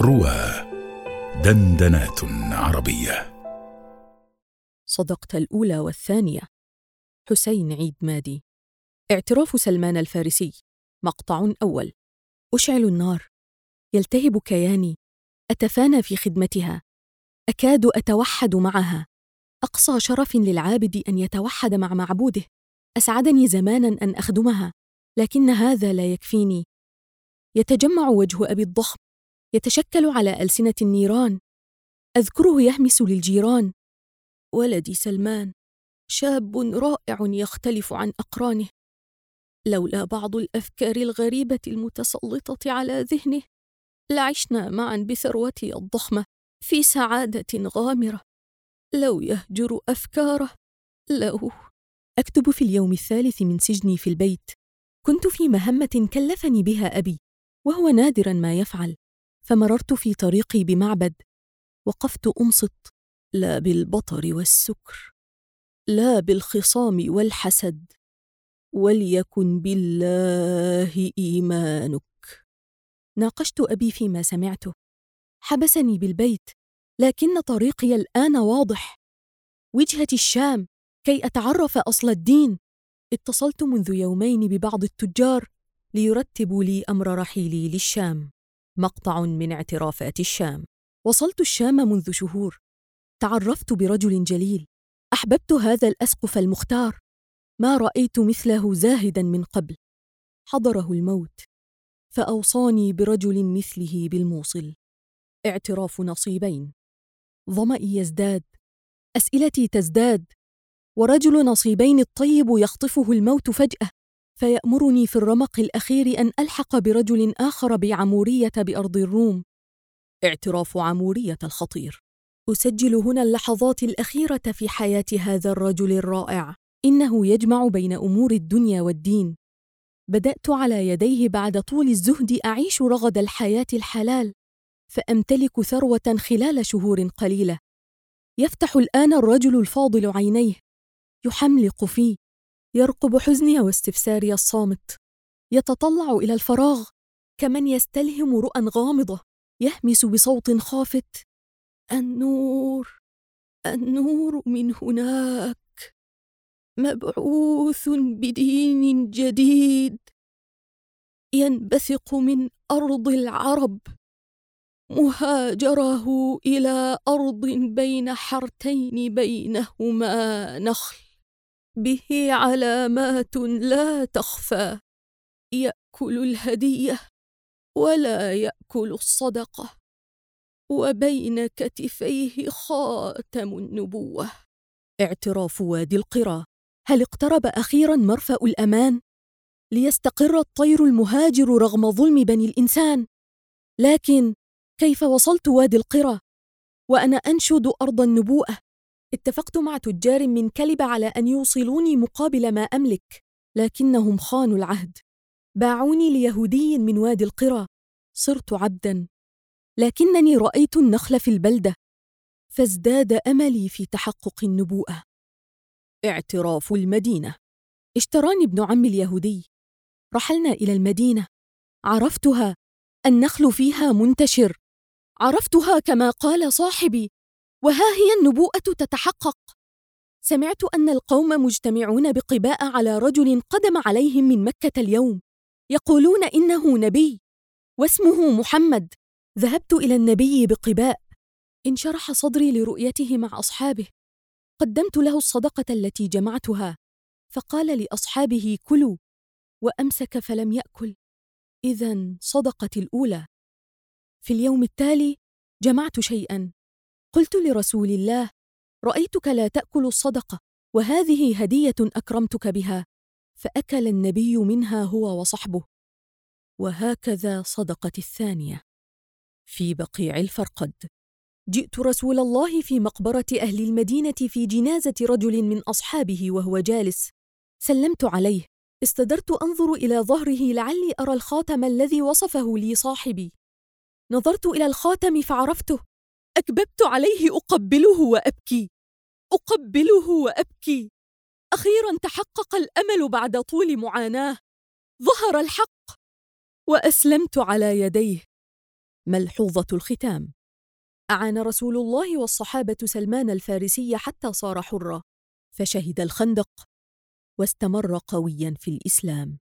روى دندنات عربية. صدقت الأولى والثانية. حسين عيد مادي. اعتراف سلمان الفارسي. مقطع أول. أشعل النار. يلتهب كياني. أتفانى في خدمتها. أكاد أتوحد معها. أقصى شرف للعابد أن يتوحد مع معبوده. أسعدني زمانا أن أخدمها. لكن هذا لا يكفيني. يتجمع وجه أبي الضخم. يتشكل على ألسنة النيران. أذكره يهمس للجيران. ولدي سلمان شاب رائع يختلف عن أقرانه. لولا بعض الأفكار الغريبة المتسلطة على ذهنه لعشنا معا بثروتي الضخمة في سعادة غامرة. لو يهجر أفكاره لو أكتب في اليوم الثالث من سجني في البيت. كنت في مهمة كلفني بها أبي وهو نادرا ما يفعل. فمررت في طريقي بمعبد وقفت أنصت لا بالبطر والسكر لا بالخصام والحسد وليكن بالله إيمانك. ناقشت أبي فيما سمعته. حبسني بالبيت لكن طريقي الآن واضح. وجهتي الشام كي أتعرف أصل الدين. اتصلت منذ يومين ببعض التجار ليرتبوا لي أمر رحيلي للشام. مقطع من اعترافات الشام. وصلت الشام منذ شهور. تعرفت برجل جليل. أحببت هذا الأسقف المختار. ما رأيت مثله زاهدا من قبل. حضره الموت. فأوصاني برجل مثله بالموصل. اعتراف نصيبين. ظمئي يزداد. أسئلتي تزداد. ورجل نصيبين الطيب يخطفه الموت فجأة. فيأمرني في الرمق الأخير أن ألحق برجل آخر بعمورية بأرض الروم. اعتراف عمورية الخطير. أسجل هنا اللحظات الأخيرة في حياة هذا الرجل الرائع. إنه يجمع بين أمور الدنيا والدين. بدأت على يديه بعد طول الزهد أعيش رغد الحياة الحلال. فأمتلك ثروة خلال شهور قليلة. يفتح الآن الرجل الفاضل عينيه. يحملق فيه. يرقب حزني واستفساري الصامت. يتطلع إلى الفراغ. كمن يستلهم رؤى غامضة. يهمس بصوت خافت. النور النور من هناك. مبعوث بدين جديد. ينبثق من أرض العرب. مهاجره إلى أرض بين حرتين بينهما نخل. به علامات لا تخفى. يأكل الهدية ولا يأكل الصدقة وبين كتفيه خاتم النبوة. اعتراف وادي القرى. هل اقترب أخيرا مرفأ الأمان؟ ليستقر الطير المهاجر رغم ظلم بني الإنسان. لكن كيف وصلت وادي القرى؟ وأنا أنشد أرض النبوءة. اتفقت مع تجار من كلب على أن يوصلوني مقابل ما أملك لكنهم خانوا العهد. باعوني ليهودي من وادي القرى. صرت عبدا. لكنني رأيت النخل في البلدة. فازداد أملي في تحقق النبوءة. اعتراف المدينة. اشتراني ابن عمي اليهودي. رحلنا إلى المدينة. عرفتها. النخل فيها منتشر. عرفتها كما قال صاحبي. وها هي النبوءة تتحقق؟ سمعت أن القوم مجتمعون بقباء على رجل قدم عليهم من مكة اليوم. يقولون إنه نبي واسمه محمد. ذهبت إلى النبي بقباء. انشرح صدري لرؤيته مع أصحابه. قدمت له الصدقة التي جمعتها. فقال لأصحابه كلوا. وأمسك فلم يأكل. اذا صدقت الأولى. في اليوم التالي جمعت شيئا. قلت لرسول الله رأيتك لا تأكل الصدقة وهذه هدية أكرمتك بها. فأكل النبي منها هو وصحبه. وهكذا صدقت الثانية. في بقيع الفرقد. جئت رسول الله في مقبرة أهل المدينة في جنازة رجل من أصحابه وهو جالس. سلمت عليه. استدرت أنظر إلى ظهره لعلي أرى الخاتم الذي وصفه لي صاحبي. نظرت إلى الخاتم فعرفته. أكببت عليه أقبله وأبكي. أقبله وأبكي. أخيرا تحقق الأمل بعد طول معاناه. ظهر الحق وأسلمت على يديه. ملحوظة الختام. أعان رسول الله والصحابة سلمان الفارسي حتى صار حرا. فشهد الخندق واستمر قويا في الإسلام.